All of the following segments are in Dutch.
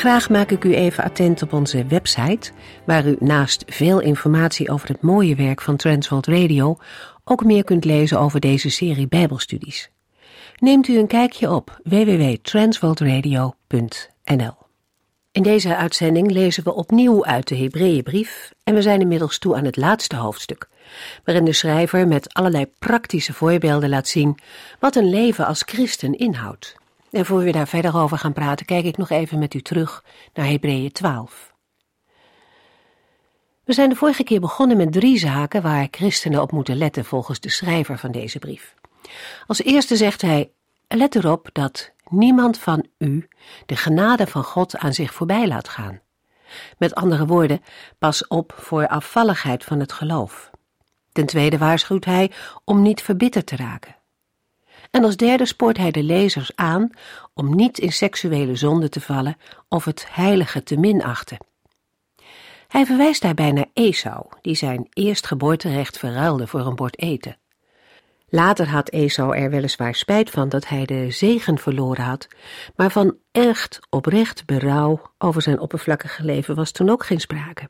Graag maak ik u even attent op onze website, waar u naast veel informatie over het mooie werk van Transworld Radio ook meer kunt lezen over deze serie Bijbelstudies. Neemt u een kijkje op www.transworldradio.nl. In deze uitzending lezen we opnieuw uit de Hebreeënbrief en we zijn inmiddels toe aan het laatste hoofdstuk, waarin de schrijver met allerlei praktische voorbeelden laat zien wat een leven als christen inhoudt. En voor we daar verder over gaan praten, kijk ik nog even met u terug naar Hebreeën 12. We zijn de vorige keer begonnen met drie zaken waar christenen op moeten letten volgens de schrijver van deze brief. Als eerste zegt hij: Let erop dat niemand van u de genade van God aan zich voorbij laat gaan. Met andere woorden, pas op voor afvalligheid van het geloof. Ten tweede waarschuwt hij om niet verbitterd te raken. En als derde spoort hij de lezers aan om niet in seksuele zonde te vallen of het heilige te minachten. Hij verwijst daarbij naar Esau, die zijn eerstgeboorterecht verruilde voor een bord eten. Later had Esau er weliswaar spijt van dat hij de zegen verloren had, maar van echt oprecht berouw over zijn oppervlakkige leven was toen ook geen sprake.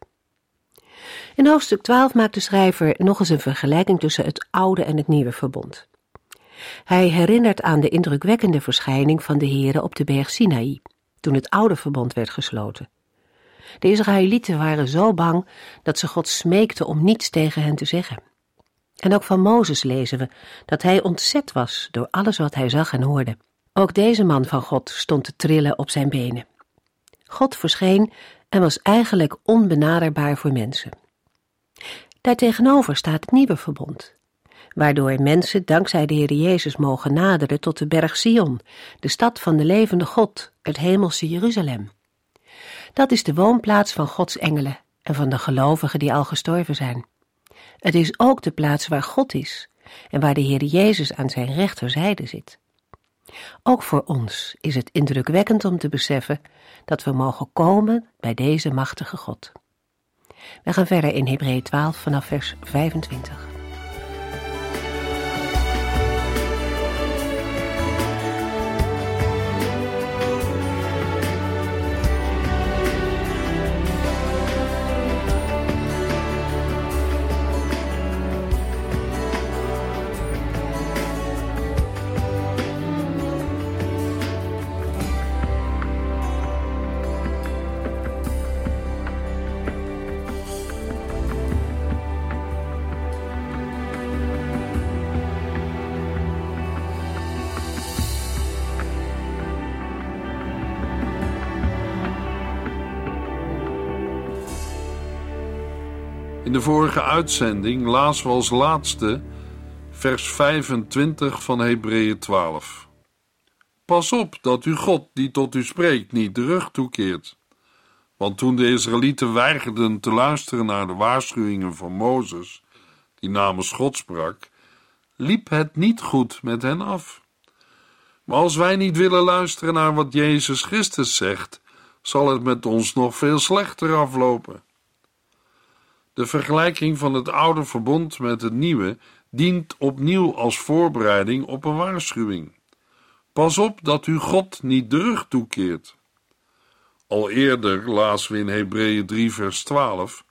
In hoofdstuk 12 maakt de schrijver nog eens een vergelijking tussen het oude en het nieuwe verbond. Hij herinnert aan de indrukwekkende verschijning van de Heere op de berg Sinaï, toen het oude verbond werd gesloten. De Israëlieten waren zo bang dat ze God smeekten om niets tegen hen te zeggen. En ook van Mozes lezen we dat hij ontzet was door alles wat hij zag en hoorde. Ook deze man van God stond te trillen op zijn benen. God verscheen en was eigenlijk onbenaderbaar voor mensen. Daartegenover staat het nieuwe verbond, waardoor mensen dankzij de Heer Jezus mogen naderen tot de berg Sion, de stad van de levende God, het hemelse Jeruzalem. Dat is de woonplaats van Gods engelen en van de gelovigen die al gestorven zijn. Het is ook de plaats waar God is en waar de Heer Jezus aan zijn rechterzijde zit. Ook voor ons is het indrukwekkend om te beseffen dat we mogen komen bij deze machtige God. We gaan verder in Hebreeën 12 vanaf vers 25. In de vorige uitzending lazen we als laatste vers 25 van Hebreeën 12. Pas op dat u God die tot u spreekt niet de rug toekeert. Want toen de Israëlieten weigerden te luisteren naar de waarschuwingen van Mozes, die namens God sprak, liep het niet goed met hen af. Maar als wij niet willen luisteren naar wat Jezus Christus zegt, zal het met ons nog veel slechter aflopen. De vergelijking van het oude verbond met het nieuwe dient opnieuw als voorbereiding op een waarschuwing. Pas op dat u God niet de rug toekeert. Al eerder lazen we in Hebreeën 3 vers 12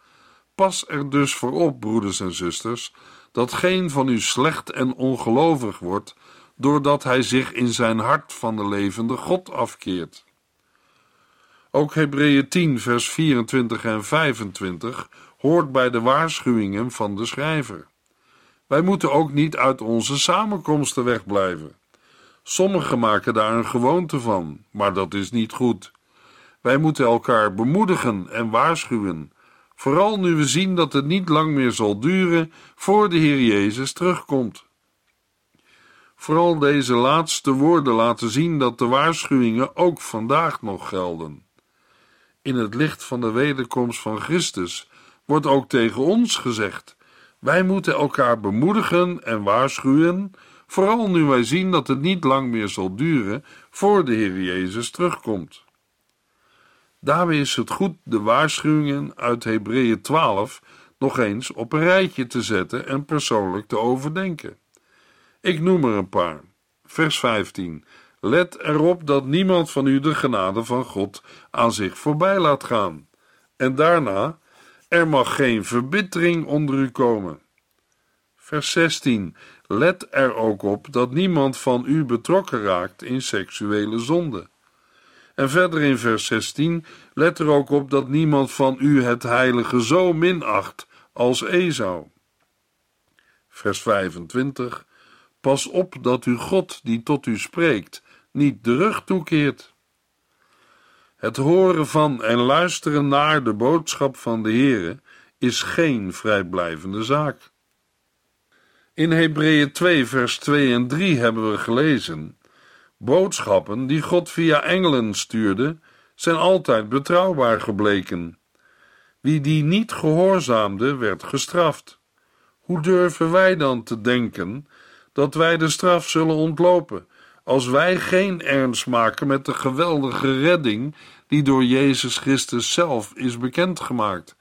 Pas er dus voor op, broeders en zusters, dat geen van u slecht en ongelovig wordt, doordat hij zich in zijn hart van de levende God afkeert. Ook Hebreeën 10 vers 24 en 25 hoort bij de waarschuwingen van de schrijver. Wij moeten ook niet uit onze samenkomsten wegblijven. Sommigen maken daar een gewoonte van, maar dat is niet goed. Wij moeten elkaar bemoedigen en waarschuwen, vooral nu we zien dat het niet lang meer zal duren voor de Heer Jezus terugkomt. Vooral deze laatste woorden laten zien dat de waarschuwingen ook vandaag nog gelden. In het licht van de wederkomst van Christus wordt ook tegen ons gezegd: wij moeten elkaar bemoedigen en waarschuwen, vooral nu wij zien dat het niet lang meer zal duren voor de Heer Jezus terugkomt. Daarmee is het goed de waarschuwingen uit Hebreeën 12 nog eens op een rijtje te zetten en persoonlijk te overdenken. Ik noem er een paar. Vers 15. Let erop dat niemand van u de genade van God aan zich voorbij laat gaan. En daarna, er mag geen verbittering onder u komen. Vers 16. Let er ook op dat niemand van u betrokken raakt in seksuele zonde. En verder in vers 16, let er ook op dat niemand van u het heilige zo minacht als Esau. Vers 25, pas op dat u God die tot u spreekt niet de rug toekeert. Het horen van en luisteren naar de boodschap van de Heere is geen vrijblijvende zaak. In Hebreeën 2 vers 2 en 3 hebben we gelezen Boodschappen die God via engelen stuurde, zijn altijd betrouwbaar gebleken. Wie die niet gehoorzaamde, werd gestraft. Hoe durven wij dan te denken dat wij de straf zullen ontlopen, als wij geen ernst maken met de geweldige redding die door Jezus Christus zelf is bekendgemaakt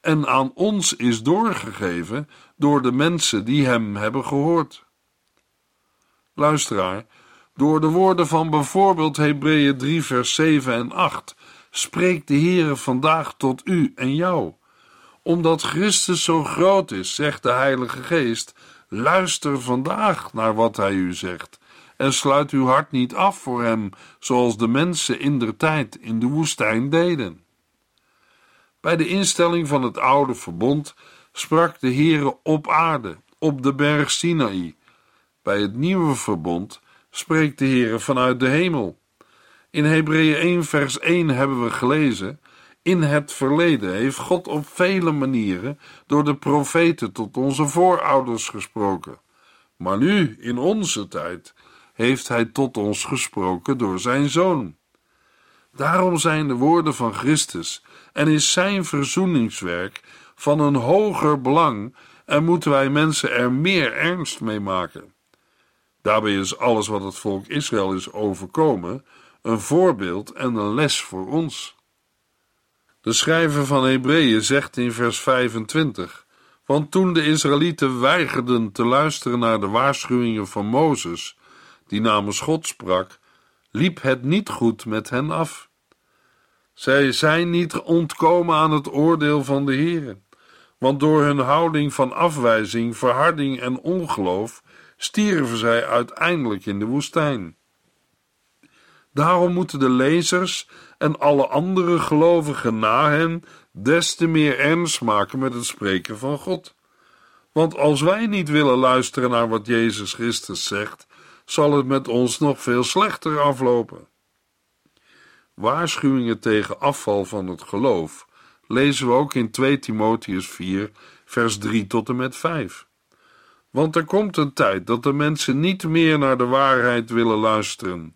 en aan ons is doorgegeven door de mensen die Hem hebben gehoord? Luisteraar, door de woorden van bijvoorbeeld Hebreeën 3, vers 7 en 8 spreekt de Heere vandaag tot u en jou. Omdat Christus zo groot is, zegt de Heilige Geest, luister vandaag naar wat Hij u zegt en sluit uw hart niet af voor Hem, zoals de mensen in der tijd in de woestijn deden. Bij de instelling van het oude verbond sprak de Heere op aarde, op de berg Sinaï. Bij het nieuwe verbond spreekt de Heere vanuit de hemel. In Hebreeën 1 vers 1 hebben we gelezen: In het verleden heeft God op vele manieren door de profeten tot onze voorouders gesproken. Maar nu, in onze tijd, heeft Hij tot ons gesproken door Zijn Zoon. Daarom zijn de woorden van Christus en is Zijn verzoeningswerk van een hoger belang en moeten wij mensen er meer ernst mee maken. Daarbij is alles wat het volk Israël is overkomen een voorbeeld en een les voor ons. De schrijver van Hebreeën zegt in vers 25: Want toen de Israëlieten weigerden te luisteren naar de waarschuwingen van Mozes, die namens God sprak, liep het niet goed met hen af. Zij zijn niet ontkomen aan het oordeel van de Heer, want door hun houding van afwijzing, verharding en ongeloof stierven zij uiteindelijk in de woestijn. Daarom moeten de lezers en alle andere gelovigen na hen des te meer ernst maken met het spreken van God. Want als wij niet willen luisteren naar wat Jezus Christus zegt, zal het met ons nog veel slechter aflopen. Waarschuwingen tegen afval van het geloof lezen we ook in 2 Timotheus 4, vers 3 tot en met 5. Want er komt een tijd dat de mensen niet meer naar de waarheid willen luisteren,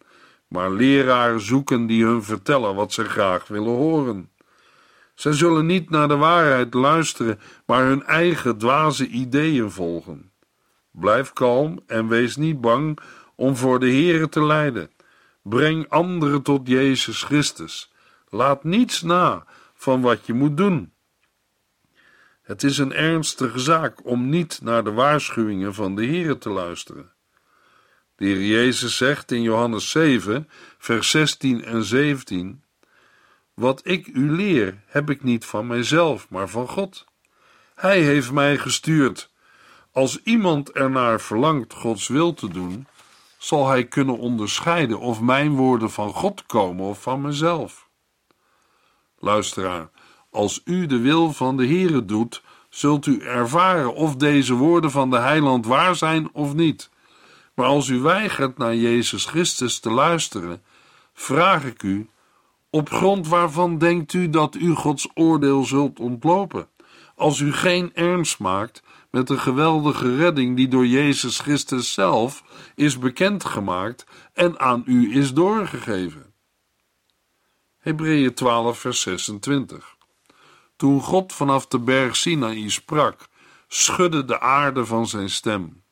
maar leraren zoeken die hun vertellen wat ze graag willen horen. Zij zullen niet naar de waarheid luisteren, maar hun eigen dwaze ideeën volgen. Blijf kalm en wees niet bang om voor de Here te lijden. Breng anderen tot Jezus Christus. Laat niets na van wat je moet doen. Het is een ernstige zaak om niet naar de waarschuwingen van de Here te luisteren. De Heer Jezus zegt in Johannes 7, vers 16 en 17: Wat ik u leer, heb ik niet van mijzelf, maar van God. Hij heeft mij gestuurd. Als iemand ernaar verlangt Gods wil te doen, zal hij kunnen onderscheiden of mijn woorden van God komen of van mezelf. Luisteraar, als u de wil van de Heere doet, zult u ervaren of deze woorden van de heiland waar zijn of niet. Maar als u weigert naar Jezus Christus te luisteren, vraag ik u: op grond waarvan denkt u dat u Gods oordeel zult ontlopen? Als u geen ernst maakt met de geweldige redding die door Jezus Christus zelf is bekendgemaakt en aan u is doorgegeven. Hebreeën 12, vers 26. Toen God vanaf de berg Sinaï sprak, schudde de aarde van zijn stem.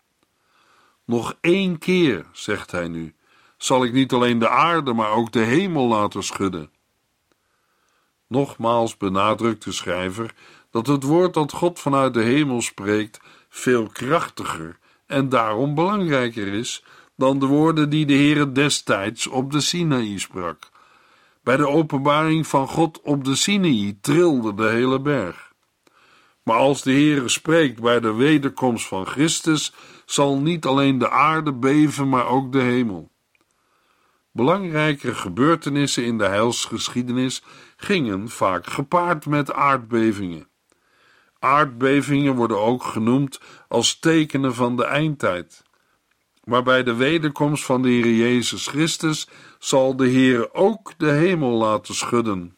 Nog één keer, zegt hij nu, zal ik niet alleen de aarde, maar ook de hemel laten schudden. Nogmaals benadrukt de schrijver dat het woord dat God vanuit de hemel spreekt veel krachtiger en daarom belangrijker is dan de woorden die de Heere destijds op de Sinaï sprak. Bij de openbaring van God op de Sinaï trilde de hele berg. Maar als de Heere spreekt bij de wederkomst van Christus, zal niet alleen de aarde beven, maar ook de hemel. Belangrijke gebeurtenissen in de heilsgeschiedenis gingen vaak gepaard met aardbevingen. Aardbevingen worden ook genoemd als tekenen van de eindtijd. Maar bij de wederkomst van de Heer Jezus Christus zal de Heer ook de hemel laten schudden.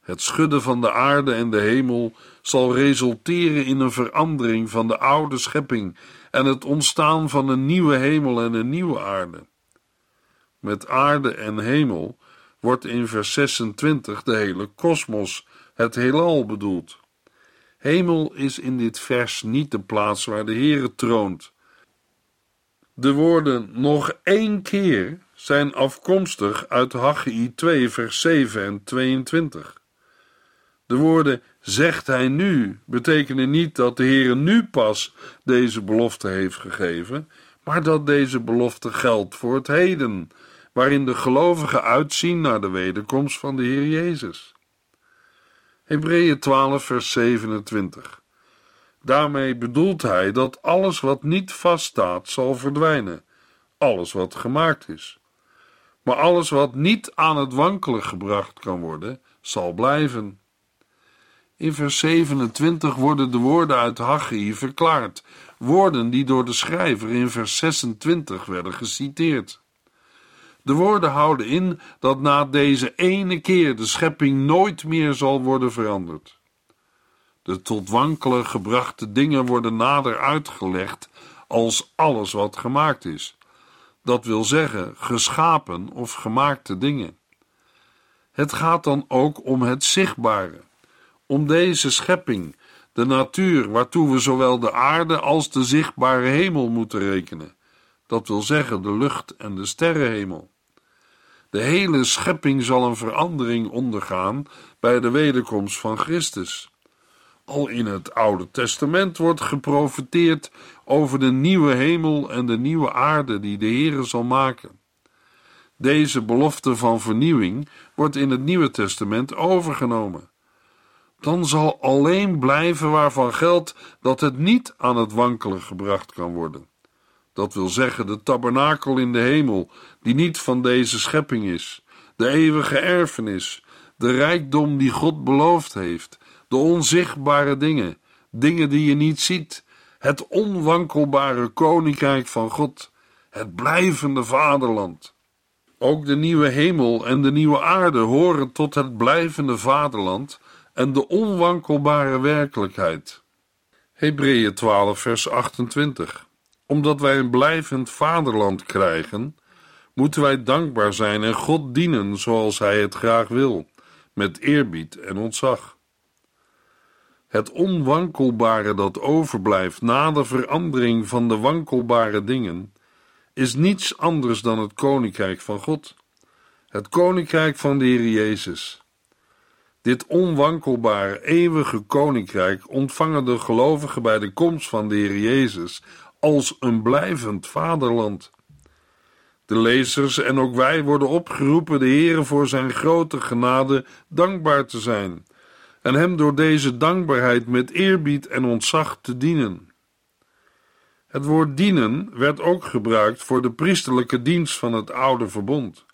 Het schudden van de aarde en de hemel zal resulteren in een verandering van de oude schepping en het ontstaan van een nieuwe hemel en een nieuwe aarde. Met aarde en hemel wordt in vers 26 de hele kosmos, het heelal bedoeld. Hemel is in dit vers niet de plaats waar de Heere troont. De woorden nog één keer zijn afkomstig uit Haggai 2 vers 7 en 22. De woorden zegt hij nu betekenen niet dat de Heere nu pas deze belofte heeft gegeven, maar dat deze belofte geldt voor het heden, waarin de gelovigen uitzien naar de wederkomst van de Heer Jezus. Hebreeën 12, vers 27. Daarmee bedoelt hij dat alles wat niet vaststaat zal verdwijnen, alles wat gemaakt is. Maar alles wat niet aan het wankelen gebracht kan worden, zal blijven. In vers 27 worden de woorden uit Haggai verklaard, woorden die door de schrijver in vers 26 werden geciteerd. De woorden houden in dat na deze ene keer de schepping nooit meer zal worden veranderd. De tot wankelen gebrachte dingen worden nader uitgelegd als alles wat gemaakt is. Dat wil zeggen, geschapen of gemaakte dingen. Het gaat dan ook om het zichtbare, om deze schepping, de natuur, waartoe we zowel de aarde als de zichtbare hemel moeten rekenen. Dat wil zeggen, de lucht en de sterrenhemel. De hele schepping zal een verandering ondergaan bij de wederkomst van Christus. Al in het Oude Testament wordt geprofeteerd over de nieuwe hemel en de nieuwe aarde die de Heere zal maken. Deze belofte van vernieuwing wordt in het Nieuwe Testament overgenomen. Dan zal alleen blijven waarvan geldt dat het niet aan het wankelen gebracht kan worden. Dat wil zeggen de tabernakel in de hemel, die niet van deze schepping is, de eeuwige erfenis, de rijkdom die God beloofd heeft, de onzichtbare dingen, dingen die je niet ziet, het onwankelbare koninkrijk van God, het blijvende vaderland. Ook de nieuwe hemel en de nieuwe aarde horen tot het blijvende vaderland en de onwankelbare werkelijkheid. Hebreeën 12, vers 28 omdat wij een blijvend vaderland krijgen, moeten wij dankbaar zijn en God dienen zoals Hij het graag wil, met eerbied en ontzag. Het onwankelbare dat overblijft na de verandering van de wankelbare dingen, is niets anders dan het koninkrijk van God, het koninkrijk van de Heer Jezus. Dit onwankelbare, eeuwige koninkrijk ontvangen de gelovigen bij de komst van de Heer Jezus als een blijvend vaderland. De lezers en ook wij worden opgeroepen de Heere voor zijn grote genade dankbaar te zijn en hem door deze dankbaarheid met eerbied en ontzag te dienen. Het woord dienen werd ook gebruikt voor de priesterlijke dienst van het oude verbond.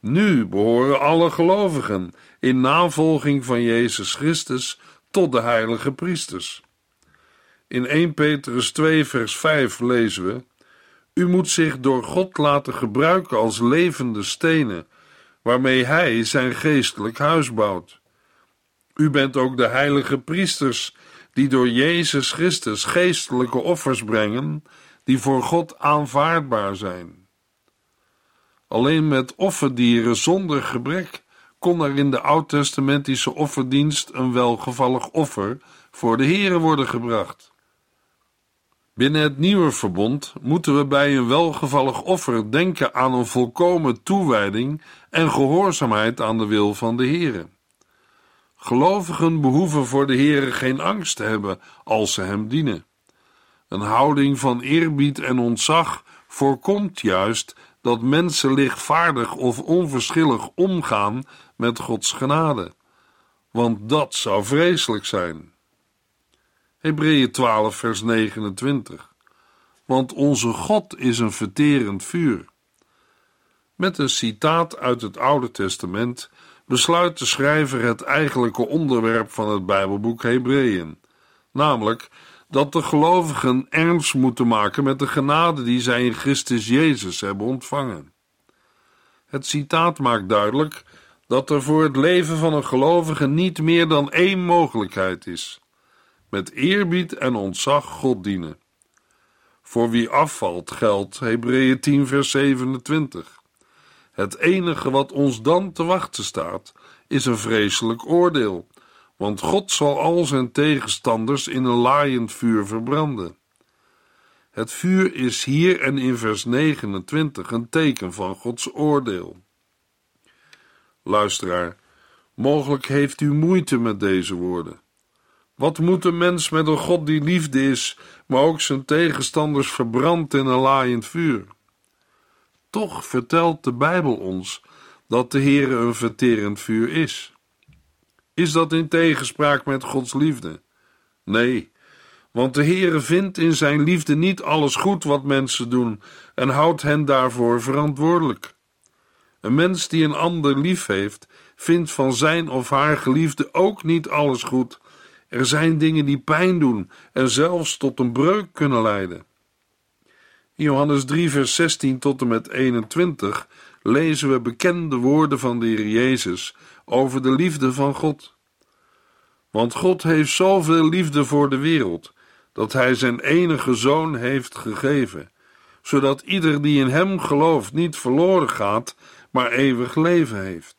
Nu behoren alle gelovigen in navolging van Jezus Christus tot de heilige priesters. In 1 Petrus 2, vers 5 lezen we: U moet zich door God laten gebruiken als levende stenen, waarmee Hij zijn geestelijk huis bouwt. U bent ook de heilige priesters, die door Jezus Christus geestelijke offers brengen, die voor God aanvaardbaar zijn. Alleen met offerdieren zonder gebrek kon er in de oud-testamentische offerdienst een welgevallig offer voor de Here worden gebracht. Binnen het nieuwe verbond moeten we bij een welgevallig offer denken aan een volkomen toewijding en gehoorzaamheid aan de wil van de Here. Gelovigen behoeven voor de Here geen angst te hebben als ze hem dienen. Een houding van eerbied en ontzag voorkomt juist dat mensen lichtvaardig of onverschillig omgaan met Gods genade, want dat zou vreselijk zijn. Hebreeën 12, vers 29. Want onze God is een verterend vuur. Met een citaat uit het Oude Testament besluit de schrijver het eigenlijke onderwerp van het Bijbelboek Hebreeën, namelijk dat de gelovigen ernst moeten maken met de genade die zij in Christus Jezus hebben ontvangen. Het citaat maakt duidelijk dat er voor het leven van een gelovige niet meer dan één mogelijkheid is: met eerbied en ontzag God dienen. Voor wie afvalt geldt Hebreeën 10 vers 27. Het enige wat ons dan te wachten staat, is een vreselijk oordeel, want God zal al zijn tegenstanders in een laaiend vuur verbranden. Het vuur is hier en in vers 29 een teken van Gods oordeel. Luisteraar, mogelijk heeft u moeite met deze woorden. Wat moet een mens met een God die liefde is, maar ook zijn tegenstanders verbrandt in een laaiend vuur? Toch vertelt de Bijbel ons dat de Heere een verterend vuur is. Is dat in tegenspraak met Gods liefde? Nee, want de Heere vindt in zijn liefde niet alles goed wat mensen doen en houdt hen daarvoor verantwoordelijk. Een mens die een ander lief heeft, vindt van zijn of haar geliefde ook niet alles goed. Er zijn dingen die pijn doen en zelfs tot een breuk kunnen leiden. In Johannes 3, vers 16 tot en met 21 lezen we bekende woorden van de Heer Jezus over de liefde van God. Want God heeft zoveel liefde voor de wereld, dat Hij zijn enige zoon heeft gegeven, zodat ieder die in Hem gelooft niet verloren gaat, maar eeuwig leven heeft.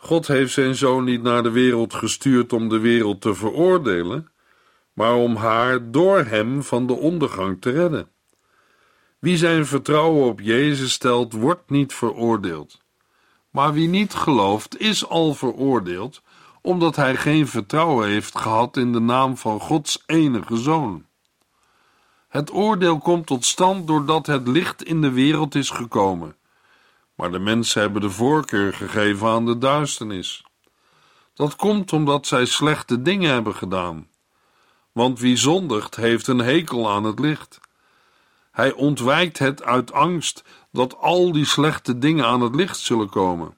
God heeft zijn zoon niet naar de wereld gestuurd om de wereld te veroordelen, maar om haar door hem van de ondergang te redden. Wie zijn vertrouwen op Jezus stelt, wordt niet veroordeeld. Maar wie niet gelooft, is al veroordeeld, omdat hij geen vertrouwen heeft gehad in de naam van Gods enige zoon. Het oordeel komt tot stand doordat het licht in de wereld is gekomen maar de mensen hebben de voorkeur gegeven aan de duisternis. Dat komt omdat zij slechte dingen hebben gedaan. Want wie zondigt, heeft een hekel aan het licht. Hij ontwijkt het uit angst dat al die slechte dingen aan het licht zullen komen.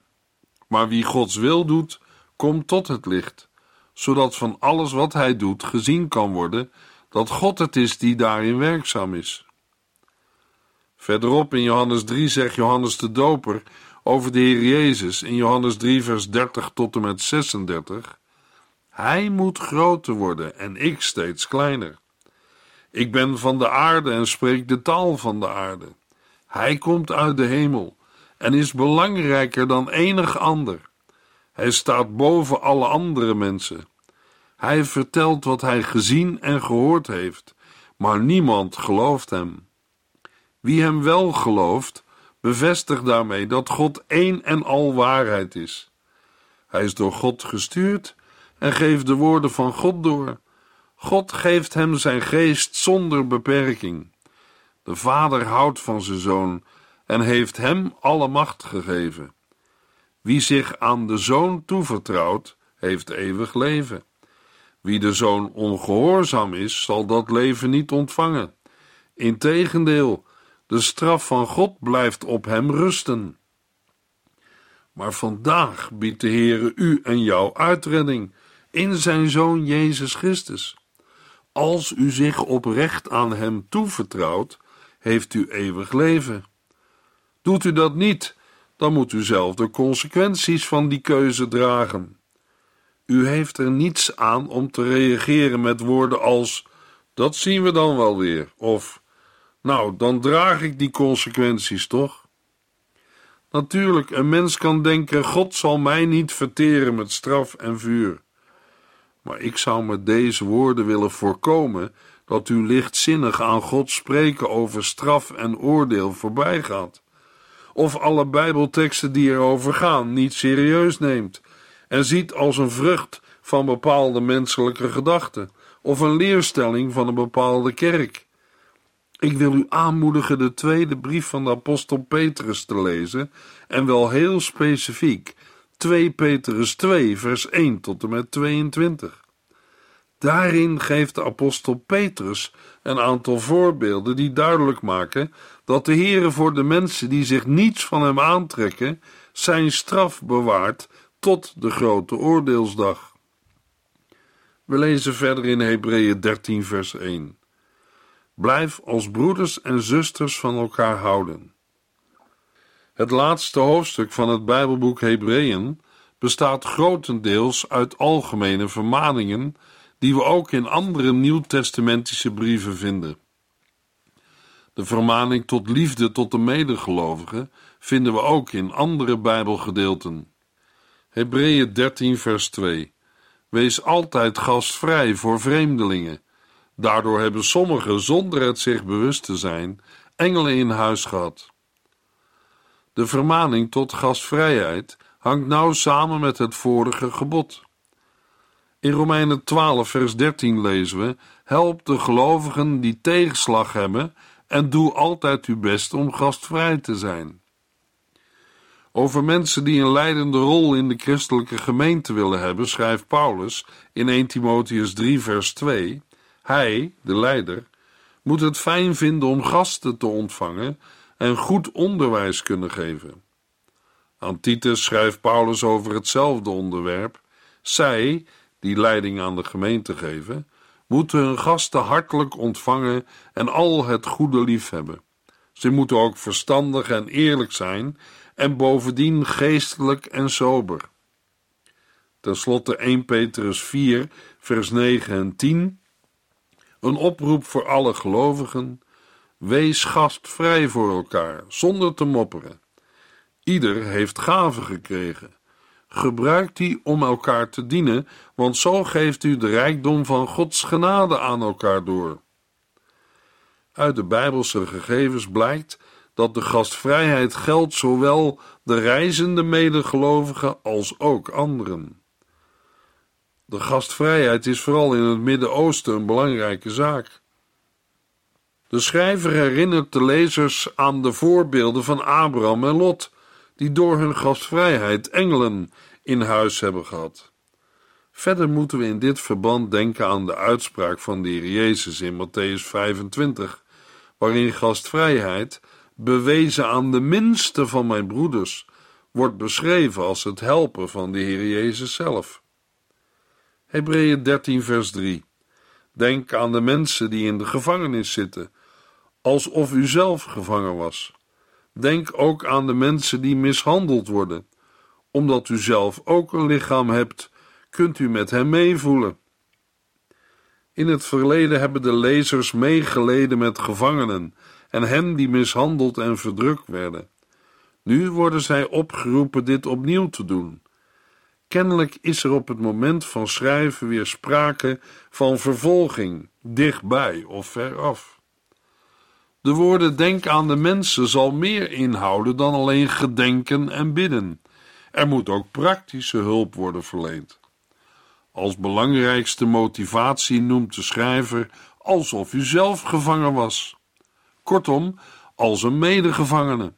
Maar wie Gods wil doet, komt tot het licht, zodat van alles wat hij doet gezien kan worden dat God het is die daarin werkzaam is. Verderop in Johannes 3 zegt Johannes de Doper over de Heer Jezus in Johannes 3, vers 30 tot en met 36: Hij moet groter worden en ik steeds kleiner. Ik ben van de aarde en spreek de taal van de aarde. Hij komt uit de hemel en is belangrijker dan enig ander. Hij staat boven alle andere mensen. Hij vertelt wat hij gezien en gehoord heeft, maar niemand gelooft hem. Wie hem wel gelooft, bevestigt daarmee dat God één en al waarheid is. Hij is door God gestuurd en geeft de woorden van God door. God geeft hem zijn geest zonder beperking. De Vader houdt van zijn zoon en heeft hem alle macht gegeven. Wie zich aan de zoon toevertrouwt, heeft eeuwig leven. Wie de zoon ongehoorzaam is, zal dat leven niet ontvangen. Integendeel, de straf van God blijft op hem rusten. Maar vandaag biedt de Heere u en jou uitredding in zijn Zoon Jezus Christus. Als u zich oprecht aan hem toevertrouwt, heeft u eeuwig leven. Doet u dat niet, dan moet u zelf de consequenties van die keuze dragen. U heeft er niets aan om te reageren met woorden als: Dat zien we dan wel weer, of nou, dan draag ik die consequenties toch? Natuurlijk, een mens kan denken: God zal mij niet verteren met straf en vuur. Maar ik zou met deze woorden willen voorkomen dat u lichtzinnig aan God spreken over straf en oordeel voorbij gaat. Of alle Bijbelteksten die erover gaan niet serieus neemt en ziet als een vrucht van bepaalde menselijke gedachten of een leerstelling van een bepaalde kerk. Ik wil u aanmoedigen de tweede brief van de apostel Petrus te lezen en wel heel specifiek 2 Petrus 2 vers 1 tot en met 22. Daarin geeft de apostel Petrus een aantal voorbeelden die duidelijk maken dat de Heere voor de mensen die zich niets van hem aantrekken, zijn straf bewaart tot de grote oordeelsdag. We lezen verder in Hebreeën 13 vers 1. Blijf als broeders en zusters van elkaar houden. Het laatste hoofdstuk van het Bijbelboek Hebreeën bestaat grotendeels uit algemene vermaningen die we ook in andere nieuwtestamentische brieven vinden. De vermaning tot liefde tot de medegelovigen vinden we ook in andere Bijbelgedeelten. Hebreeën 13 vers 2 Wees altijd gastvrij voor vreemdelingen. Daardoor hebben sommigen, zonder het zich bewust te zijn, engelen in huis gehad. De vermaning tot gastvrijheid hangt nauw samen met het vorige gebod. In Romeinen 12, vers 13 lezen we: Help de gelovigen die tegenslag hebben en doe altijd uw best om gastvrij te zijn. Over mensen die een leidende rol in de christelijke gemeente willen hebben, schrijft Paulus in 1 Timotheus 3, vers 2: Hij, de leider, moet het fijn vinden om gasten te ontvangen en goed onderwijs kunnen geven. Aan Titus schrijft Paulus over hetzelfde onderwerp: Zij, die leiding aan de gemeente geven, moeten hun gasten hartelijk ontvangen en al het goede lief hebben. Ze moeten ook verstandig en eerlijk zijn en bovendien geestelijk en sober. Ten slotte 1 Petrus 4, vers 9 en 10. Een oproep voor alle gelovigen. Wees gastvrij voor elkaar, zonder te mopperen. Ieder heeft gaven gekregen. Gebruik die om elkaar te dienen, want zo geeft u de rijkdom van Gods genade aan elkaar door. Uit de Bijbelse gegevens blijkt dat de gastvrijheid geldt zowel de reizende medegelovigen als ook anderen. De gastvrijheid is vooral in het Midden-Oosten een belangrijke zaak. De schrijver herinnert de lezers aan de voorbeelden van Abraham en Lot, die door hun gastvrijheid engelen in huis hebben gehad. Verder moeten we in dit verband denken aan de uitspraak van de Heer Jezus in Matthäus 25, waarin gastvrijheid, bewezen aan de minste van mijn broeders, wordt beschreven als het helpen van de Heer Jezus zelf. Hebreeën 13, vers 3. Denk aan de mensen die in de gevangenis zitten, alsof u zelf gevangen was. Denk ook aan de mensen die mishandeld worden. Omdat u zelf ook een lichaam hebt, kunt u met hem meevoelen. In het verleden hebben de lezers meegeleden met gevangenen en hen die mishandeld en verdrukt werden. Nu worden zij opgeroepen dit opnieuw te doen. Kennelijk is er op het moment van schrijven weer sprake van vervolging, dichtbij of veraf. De woorden denk aan de mensen zal meer inhouden dan alleen gedenken en bidden. Er moet ook praktische hulp worden verleend. Als belangrijkste motivatie noemt de schrijver alsof u zelf gevangen was. Kortom, als een medegevangene.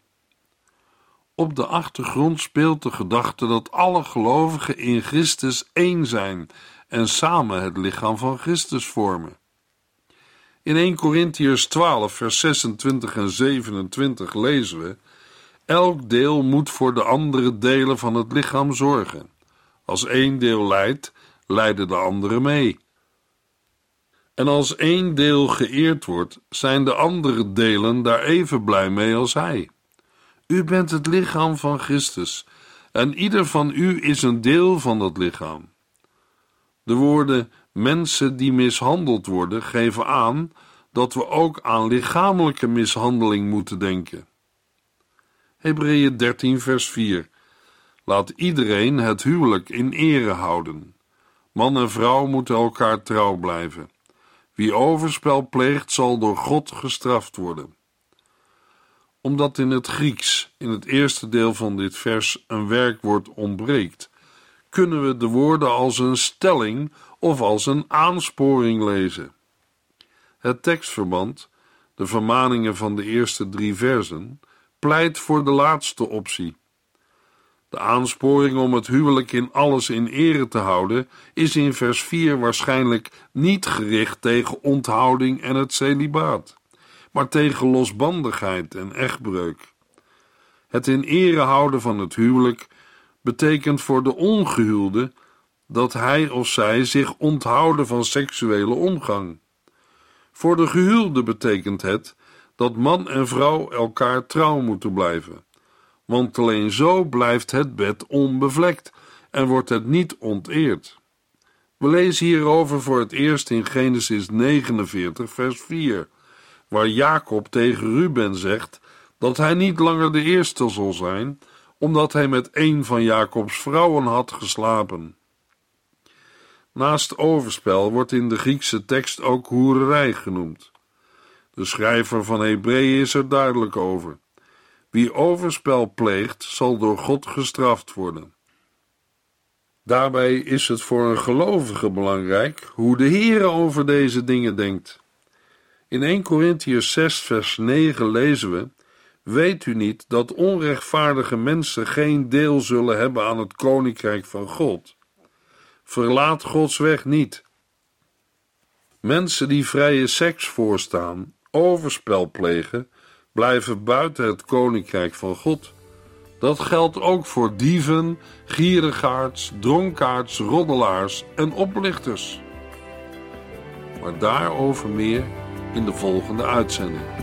Op de achtergrond speelt de gedachte dat alle gelovigen in Christus één zijn en samen het lichaam van Christus vormen. In 1 Corinthiërs 12, vers 26 en 27 lezen we: Elk deel moet voor de andere delen van het lichaam zorgen. Als één deel lijdt, lijden de anderen mee. En als één deel geëerd wordt, zijn de andere delen daar even blij mee als hij. U bent het lichaam van Christus, en ieder van u is een deel van dat lichaam. De woorden mensen die mishandeld worden geven aan dat we ook aan lichamelijke mishandeling moeten denken. Hebreeën 13, vers 4. Laat iedereen het huwelijk in ere houden. Man en vrouw moeten elkaar trouw blijven. Wie overspel pleegt, zal door God gestraft worden. Omdat in het Grieks, in het eerste deel van dit vers, een werkwoord ontbreekt, kunnen we de woorden als een stelling of als een aansporing lezen. Het tekstverband, de vermaningen van de eerste drie versen, pleit voor de laatste optie. De aansporing om het huwelijk in alles in ere te houden is in vers 4 waarschijnlijk niet gericht tegen onthouding en het celibaat, maar tegen losbandigheid en echtbreuk. Het in ere houden van het huwelijk betekent voor de ongehuwde dat hij of zij zich onthouden van seksuele omgang. Voor de gehuwde betekent het dat man en vrouw elkaar trouw moeten blijven, want alleen zo blijft het bed onbevlekt en wordt het niet onteerd. We lezen hierover voor het eerst in Genesis 49, vers 4, waar Jacob tegen Ruben zegt dat hij niet langer de eerste zal zijn, omdat hij met een van Jacobs vrouwen had geslapen. Naast overspel wordt in de Griekse tekst ook hoererij genoemd. De schrijver van Hebreeën is er duidelijk over. Wie overspel pleegt, zal door God gestraft worden. Daarbij is het voor een gelovige belangrijk hoe de Heer over deze dingen denkt. In 1 Corinthians 6, vers 9 lezen we: Weet u niet dat onrechtvaardige mensen geen deel zullen hebben aan het koninkrijk van God? Verlaat Gods weg niet. Mensen die vrije seks voorstaan, overspel plegen, blijven buiten het koninkrijk van God. Dat geldt ook voor dieven, gierigaards, dronkaards, roddelaars en oplichters. Maar daarover meer in de volgende uitzending.